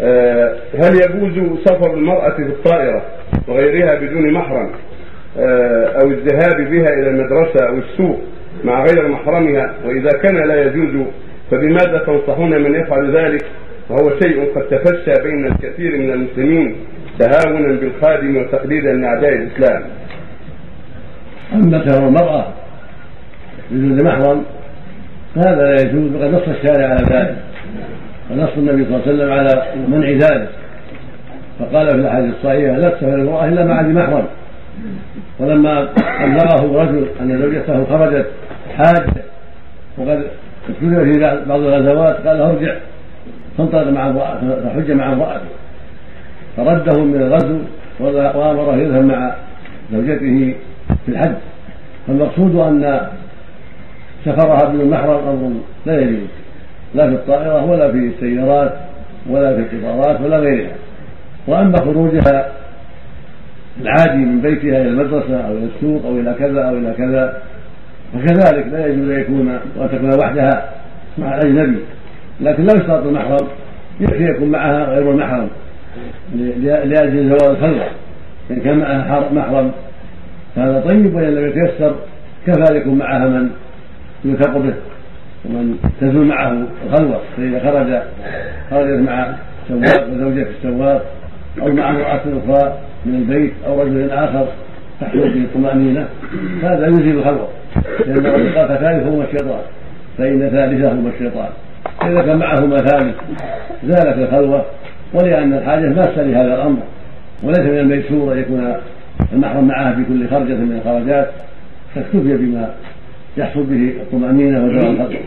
آه، هل يجوز سفر المرأة في الطائرة وغيرها بدون محرم؟ آه، أو الذهاب بها إلى المدرسة أو السوق مع غير محرمها؟ وإذا كان لا يجوز فبماذا تنصحون من يفعل ذلك؟ وهو شيء قد تفشى بين الكثير من المسلمين تهاونا بالخادم وتقليدا لأعداء الإسلام. أما سفر المرأة بدون محرم فهذا لا يجوز وقد نص الشارع على ذلك. ونص النبي صلى الله عليه وسلم على منع ذلك. فقال في الأحاديث الصحيحة لا تسافر المرأة إلا مع ذي محرم. ولما ابلغه رجل أن زوجته خرجت حاجة وقد ابتلي في بعض الغزوات قال ارجع. فانطلق مع امرأته فحج مع امرأته. فرده من الغزو وأمره يذهب مع زوجته في الحج. فالمقصود أن سفرها بدون محرم أمر لا يجوز. لا في الطائرة ولا في السيارات ولا في القطارات ولا غيرها. وأما خروجها العادي من بيتها إلى المدرسة أو إلى السوق أو إلى كذا أو إلى كذا فكذلك لا يجوز أن يكون وأن تكون وحدها مع الأجنبي. لكن لا يشترط المحرم يكفي يكون معها غير المحرم لأجل زوال الخلوة. إن كان معها محرم فهذا طيب وإن لم يتيسر كفى يكون معها من يوثق به. ومن تزول معه الخلوة فإذا خرج خرجت مع سواق وزوجة السواق أو مع امرأة أخرى من البيت أو رجل آخر تحصل به الطمأنينة هذا يزيل الخلوة لأن الرجل قال ثالثهما الشيطان فإن ثالثهما الشيطان. فإذا كان معهما ثالث زالت الخلوة ولأن الحاجة ماسة لهذا الأمر وليس من الميسور أن يكون المحرم معها في كل خرجة من الخرجات فاكتفي بما يحصل به الطمأنينة وزوال الخلوة